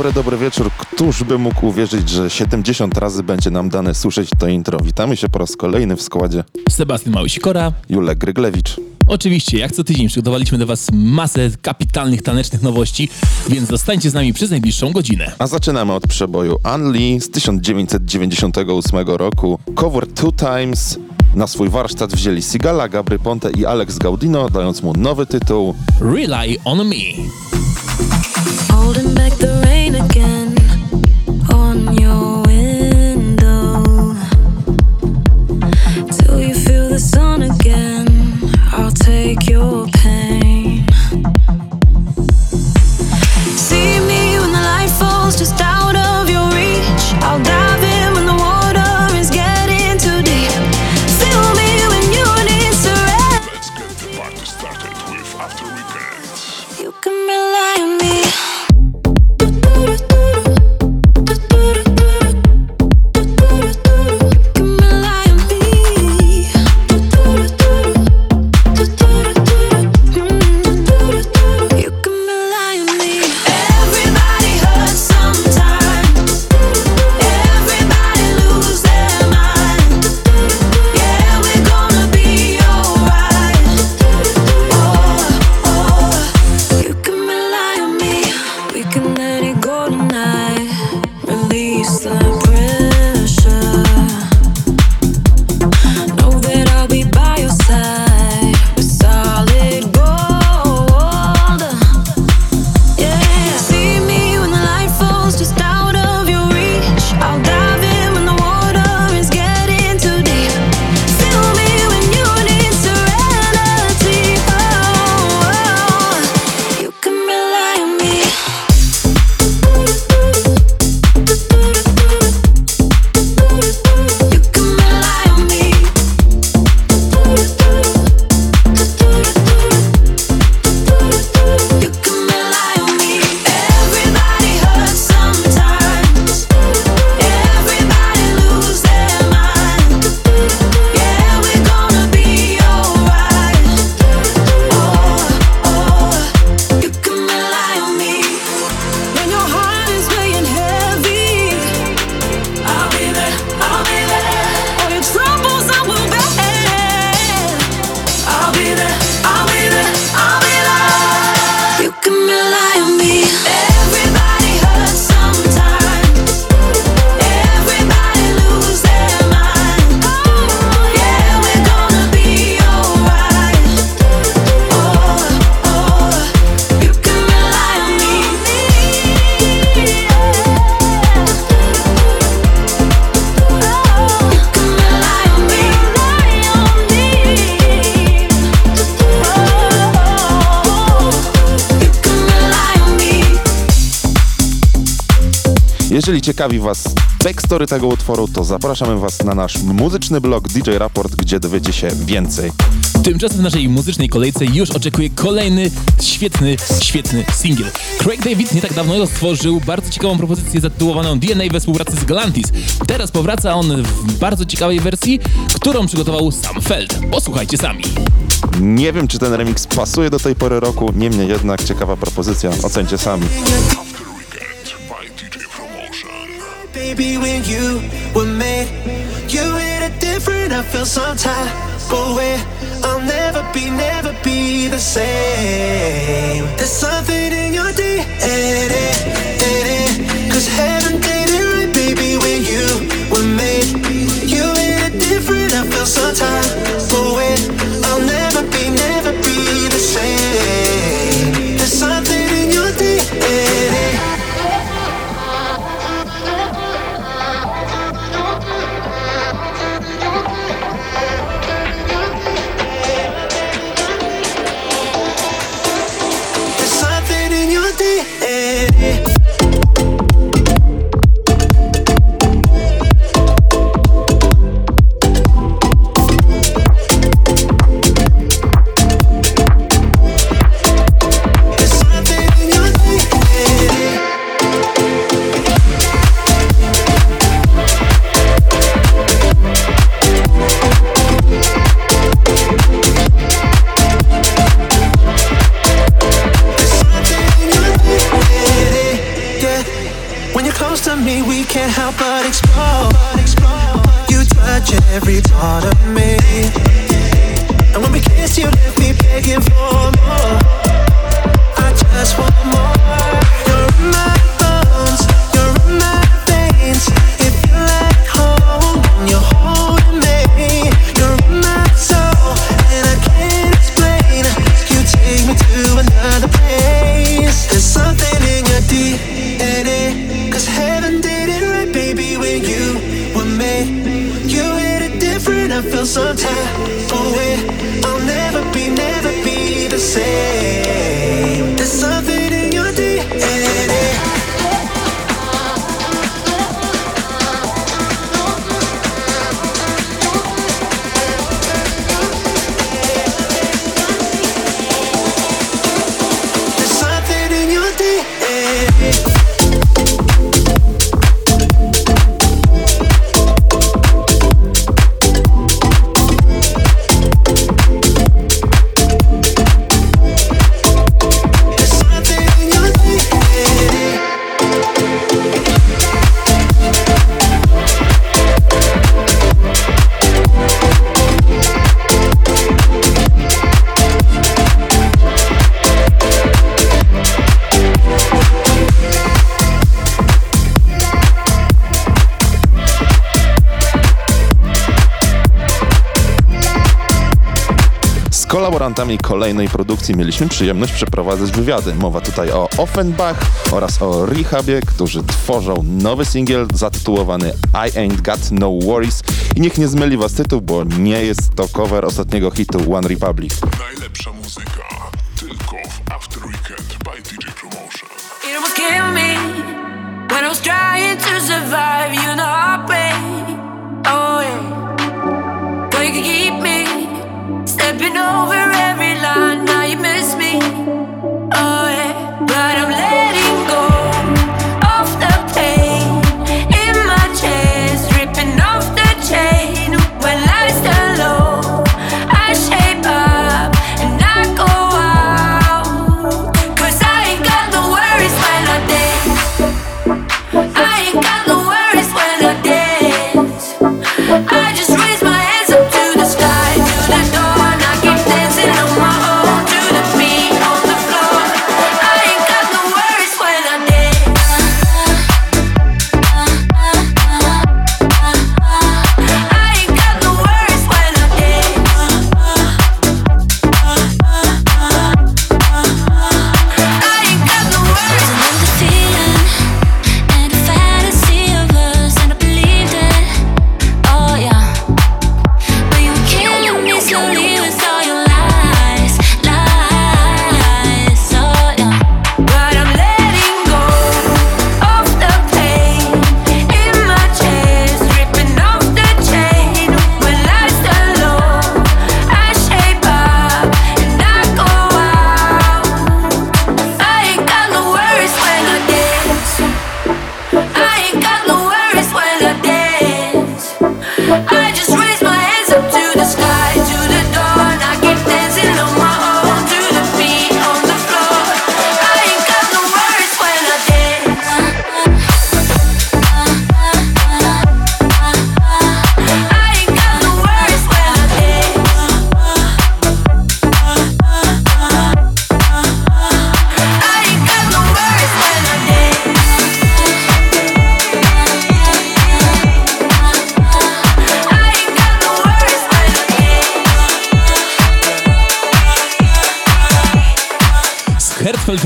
Dobry, dobry wieczór. Któż by mógł uwierzyć, że 70 razy będzie nam dane słyszeć to intro? Witamy się po raz kolejny w składzie. Sebastian Małysikora. Julek Gryglewicz. Oczywiście, jak co tydzień przygotowaliśmy dla Was masę kapitalnych tanecznych nowości, więc zostańcie z nami przez najbliższą godzinę. A zaczynamy od przeboju Unli z 1998 roku. Cover Two Times. Na swój warsztat wzięli Sigala, Gabry Ponte i Alex Gaudino, dając mu nowy tytuł Rely on me. Holding back the rain again Jeżeli ciekawi Was backstory tego utworu, to zapraszamy Was na nasz muzyczny blog DJ Raport, gdzie dowiecie się więcej. Tymczasem w naszej muzycznej kolejce już oczekuje kolejny świetny, świetny singiel. Craig David nie tak dawno stworzył bardzo ciekawą propozycję zatytułowaną DNA we współpracy z Galantis. Teraz powraca on w bardzo ciekawej wersji, którą przygotował sam Feld. Posłuchajcie sami. Nie wiem, czy ten remix pasuje do tej pory roku, niemniej jednak ciekawa propozycja. Ocencie sami. Baby, when you were made, you hit it different. I feel some type of way. I'll never be, never be the same. There's something in your DNA, cause heaven did baby. When you were made, you hit it different. I me, we can't help but explode. You touch every part of me. And when we kiss, you left me begging for more. I just want more. I feel so tired. Oh eh, I'll never be, never be the same. artystami kolejnej produkcji mieliśmy przyjemność przeprowadzać wywiady. Mowa tutaj o Offenbach oraz o Rehabie, którzy tworzą nowy singiel zatytułowany I Ain't Got No Worries. I niech nie zmyli was tytuł, bo nie jest to cover ostatniego hitu One Republic. Najlepsza muzyka tylko w After Weekend by DJ Promotion. It almost killed me when I was trying to survive, you know I. Oh yeah, but you keep me stepping over.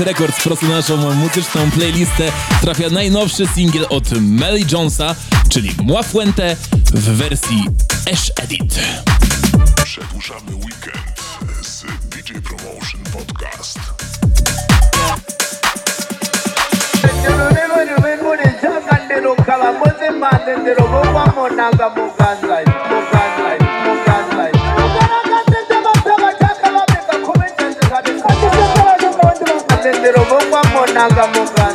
Records prosto na naszą muzyczną playlistę trafia najnowszy singiel od Mel Jonesa, czyli Młafuente w wersji Ash Edit. Przedłużamy weekend z DJ Promotion Podcast. Mukanzai, Mukanzai. unanga on.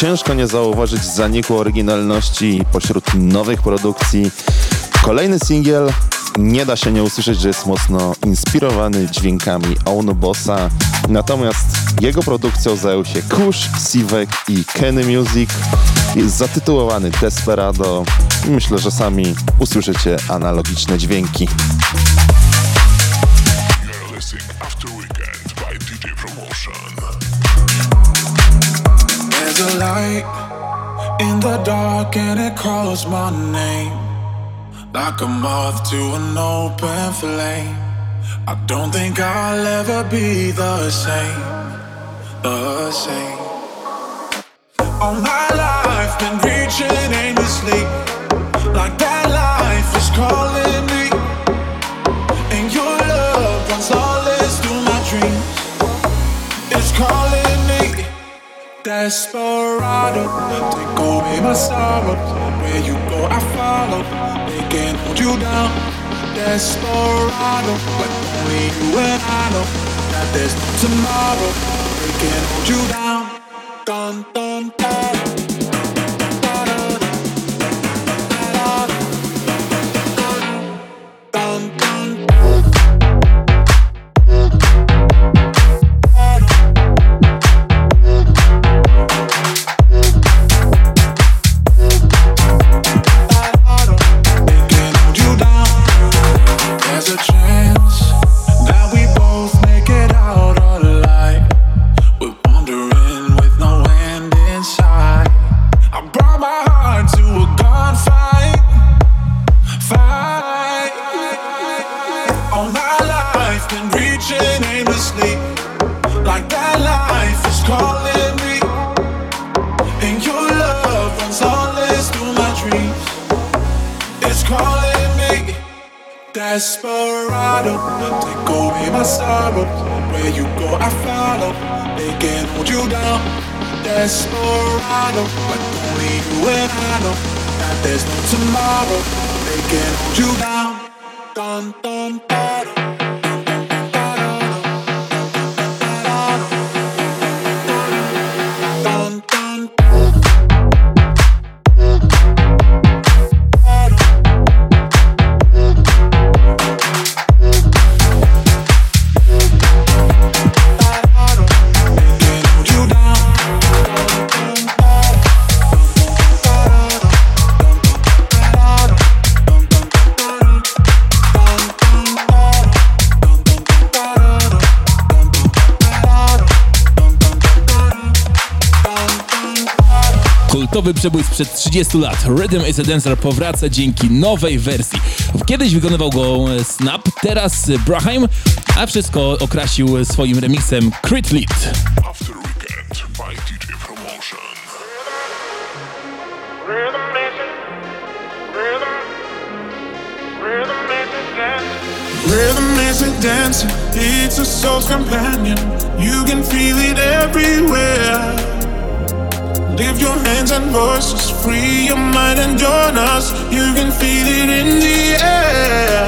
Ciężko nie zauważyć zaniku oryginalności pośród nowych produkcji. Kolejny singiel nie da się nie usłyszeć, że jest mocno inspirowany dźwiękami Bossa. Natomiast jego produkcją zajął się Kush, Sivek i Kenny Music. Jest zatytułowany Desperado. Myślę, że sami usłyszycie analogiczne dźwięki. The dark and it calls my name. Like a moth to an open flame. I don't think I'll ever be the same. The same. All my life been reaching aimlessly. Like that Desperado, take away my sorrow. Where you go, I follow. They can't hold you down. Desperado, but only you and I know that there's no tomorrow. They can't hold you down. Dun dun dun. Kultowy przebój sprzed 30 lat Rhythm is a Dancer powraca dzięki nowej wersji. Kiedyś wykonywał go e, Snap, teraz e, Brahim, a wszystko okrasił swoim remixem Crit Lead. After Weekend by DJ Promotion. Rhythm. Rhythm is a dancer, it's a soul's companion. You can feel it everywhere. Lift your hands and voices, free your mind and join us. You can feel it in the air.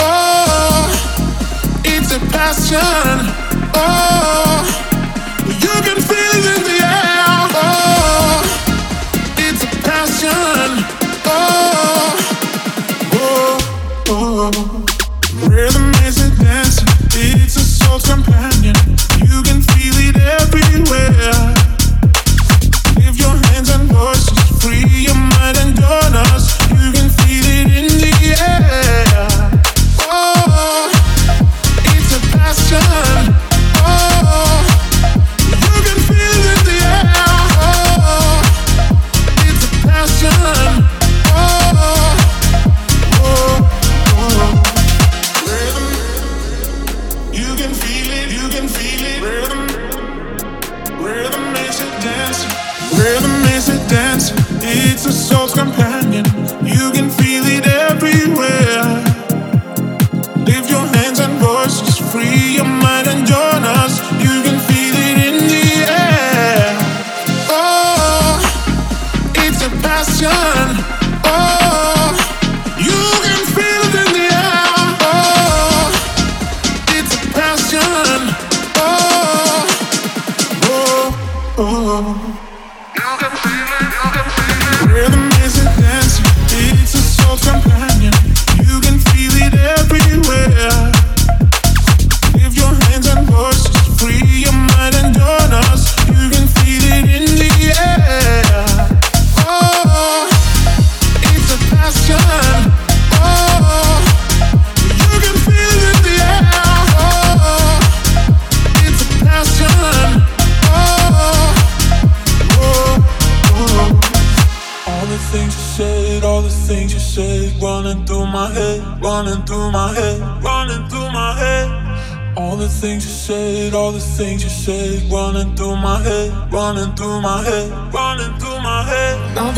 Oh, it's a passion. Oh, rhythm is a dance, it's a soul's companion.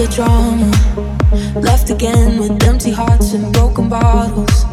the drama. Left again with empty hearts and broken bottles.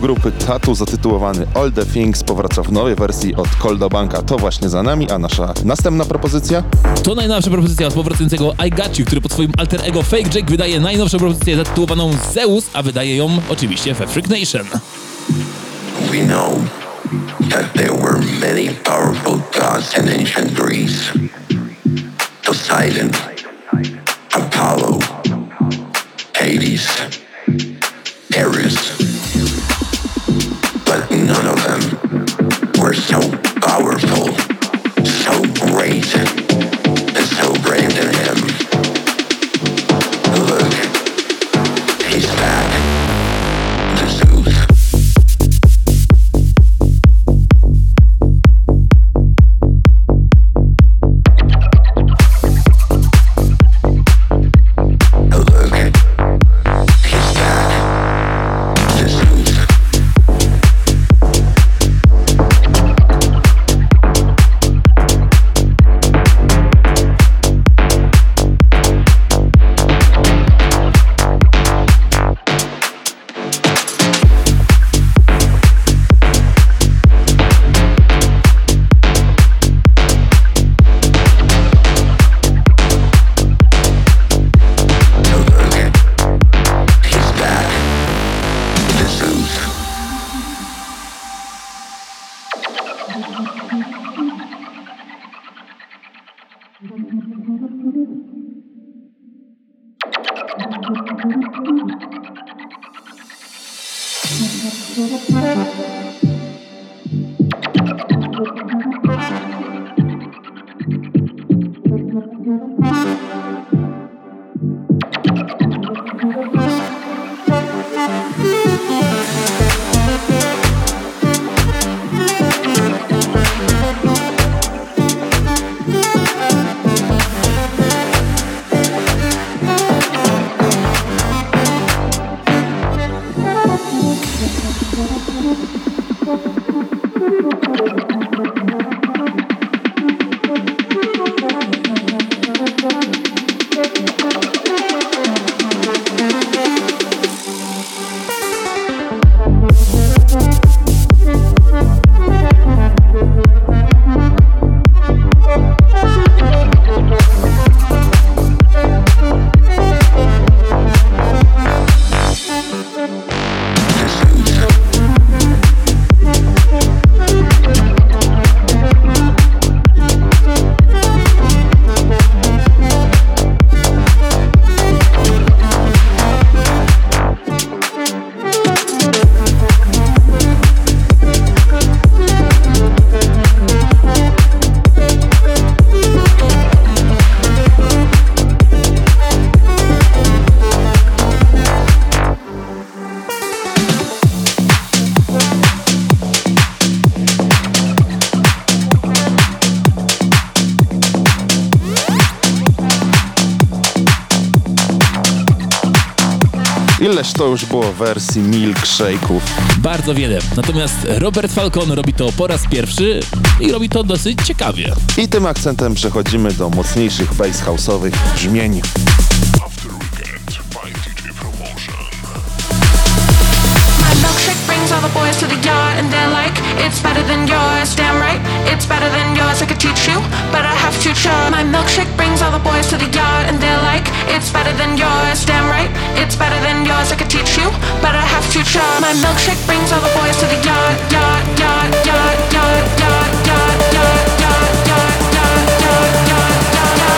Grupy Tatu zatytułowany All The Things powraca w nowej wersji od Colda Banka. To właśnie za nami, a nasza następna propozycja? To najnowsza propozycja od powracającego I Got You, który pod swoim alter ego Fake Jake wydaje najnowszą propozycję zatytułowaną Zeus, a wydaje ją oczywiście we Freak Nation. We know that there were many powerful gods in ancient Greece. Poseidon, Apollo, Hades, Ares, to już było wersji milkshake'ów. Bardzo wiele. Natomiast Robert Falcon robi to po raz pierwszy i robi to dosyć ciekawie. I tym akcentem przechodzimy do mocniejszych bass house'owych brzmień. After Weekend by DJ Promotion. My milkshake brings all the boys to the yard and they're like, it's better than yours. Damn it's better than yours. I could teach you, but I have to try. My milkshake brings all the boys to the yard and they're like, it's better than yours. Damn right, it's better than yours. I could teach you, but I have to try. My milkshake brings all the boys to the yard, yard, yard, yard, yard, yard, yard, yard, yard, yard, yard, yard, yard, yard,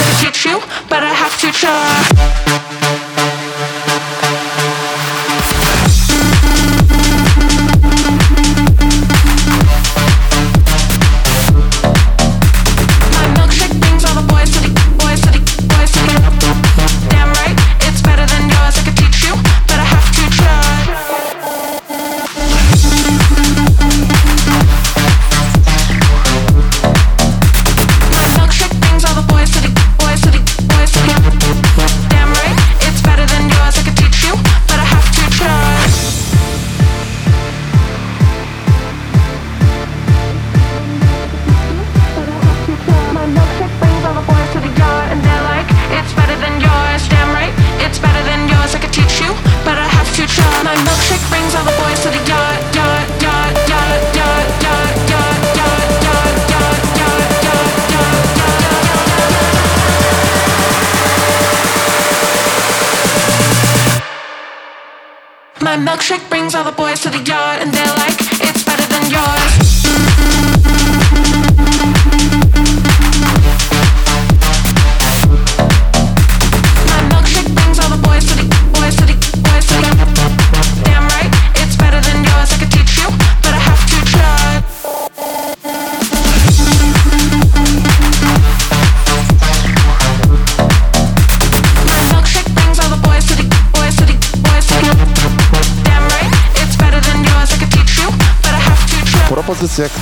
I could teach you, but I have to try.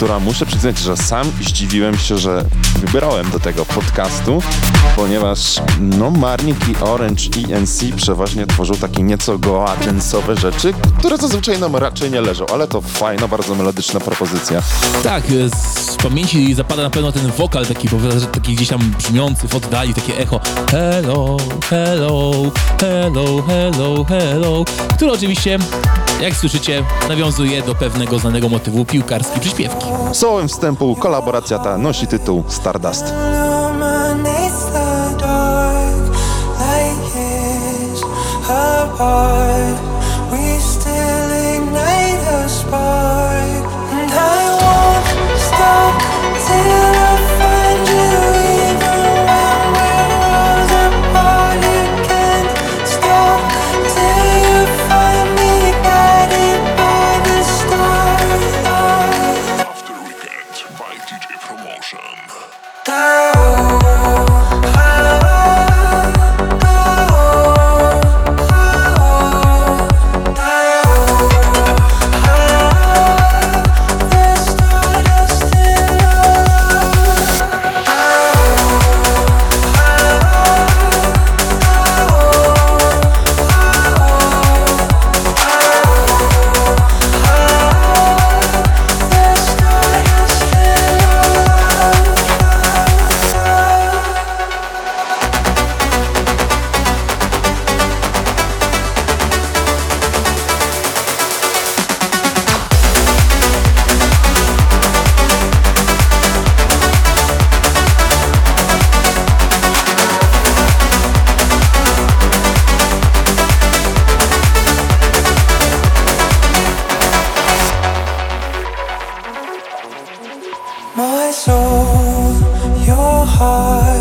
Która muszę przyznać, że sam zdziwiłem się, że wybrałem do tego podcastu, ponieważ no Marnik i Orange ENC przeważnie tworzą takie nieco goatensowe rzeczy, które zazwyczaj nam raczej nie leżą, ale to fajna, bardzo melodyczna propozycja. Tak, z pamięci zapada na pewno ten wokal taki, taki gdzieś tam brzmiący w oddali, takie echo hello, hello, hello, hello, hello, który oczywiście, jak słyszycie, nawiązuje do pewnego znanego motywu piłkarskiej przyśpiewki. Słowem wstępu kolaboracja ta nosi tytuł Stardust. illuminates the heart,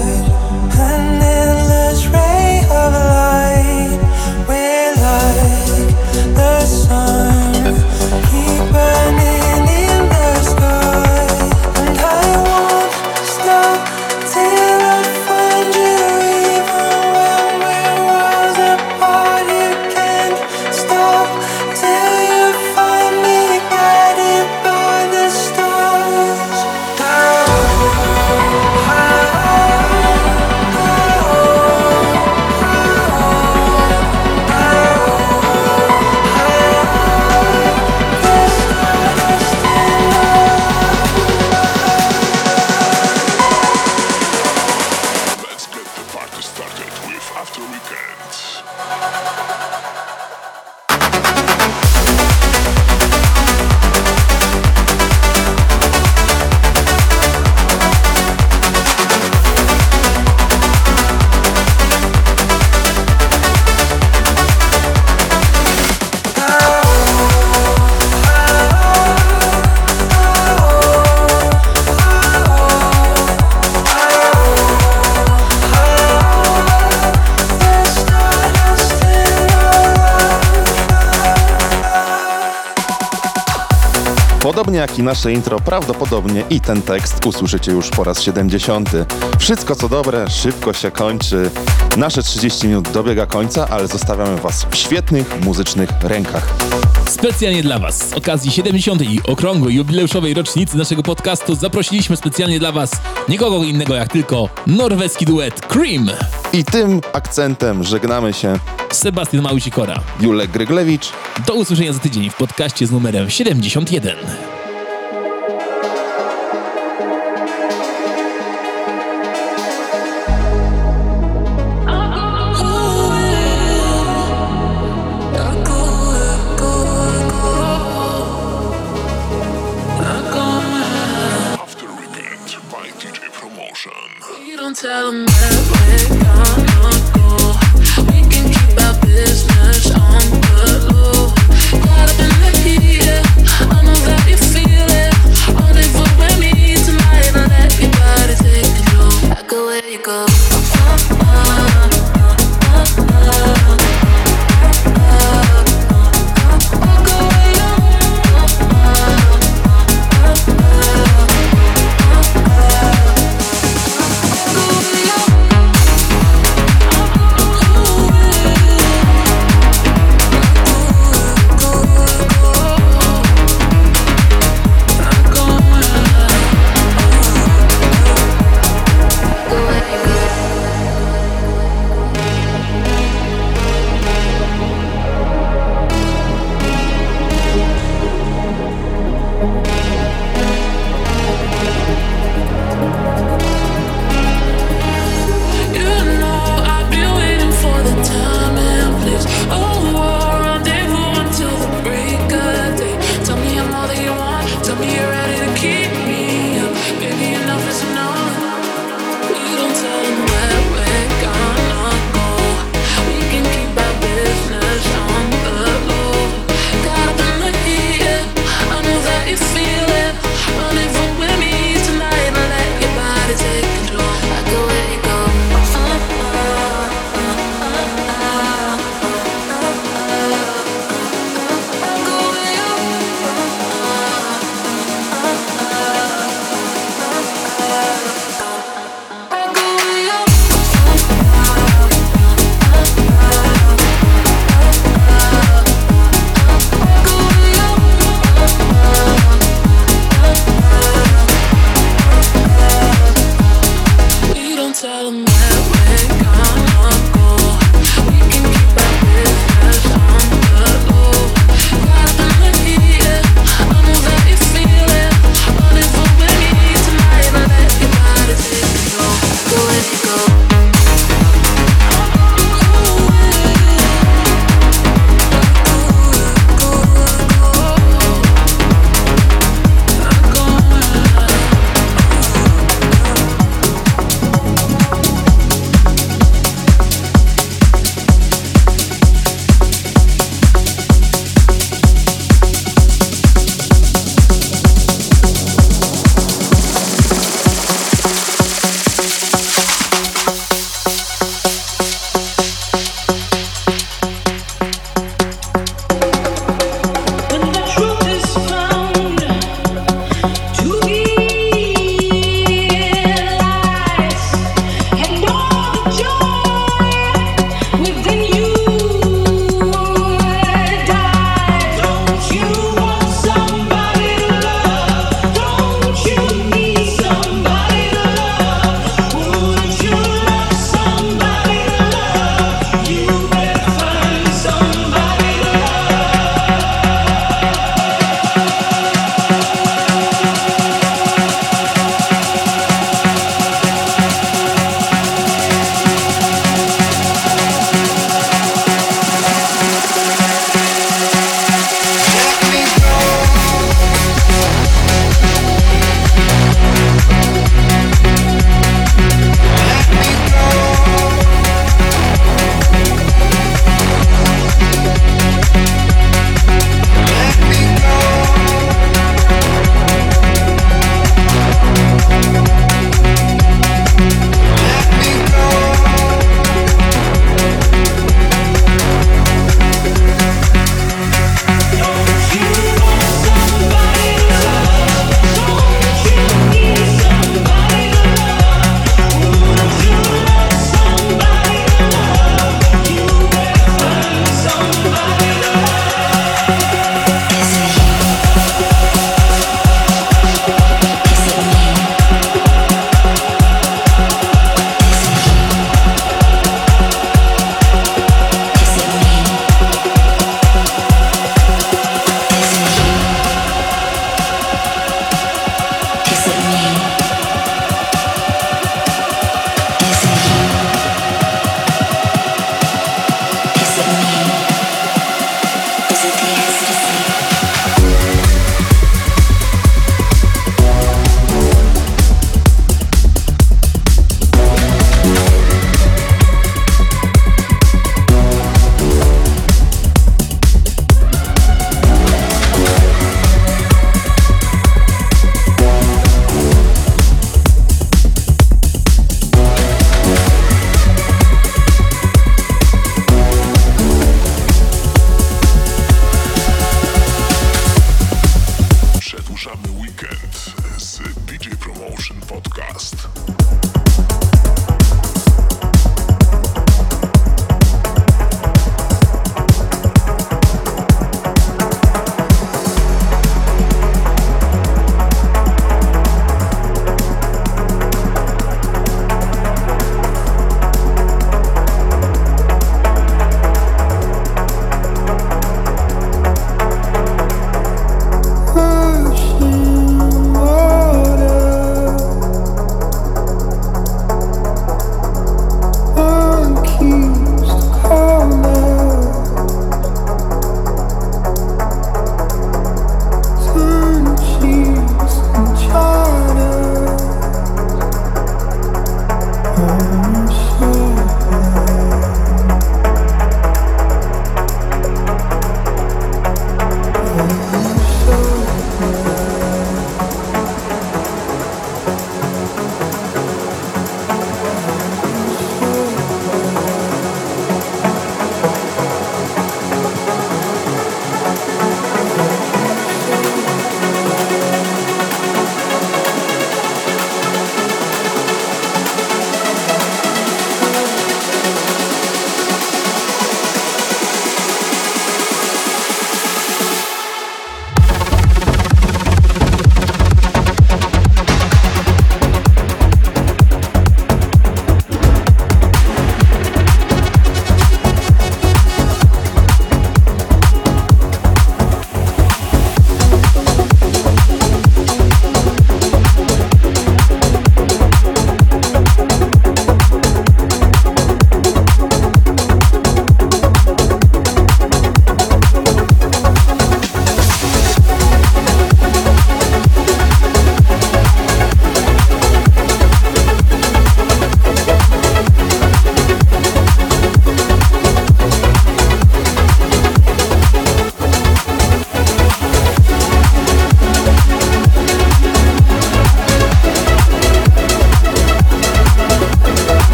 nasze intro, prawdopodobnie i ten tekst usłyszycie już po raz 70. Wszystko co dobre szybko się kończy. Nasze 30 minut dobiega końca, ale zostawiamy Was w świetnych muzycznych rękach. Specjalnie dla Was z okazji 70. i okrągłej jubileuszowej rocznicy naszego podcastu zaprosiliśmy specjalnie dla Was nikogo innego jak tylko norweski duet Cream. I tym akcentem żegnamy się. Sebastian Małysikora. Julek Gryglewicz. Do usłyszenia za tydzień w podcaście z numerem 71.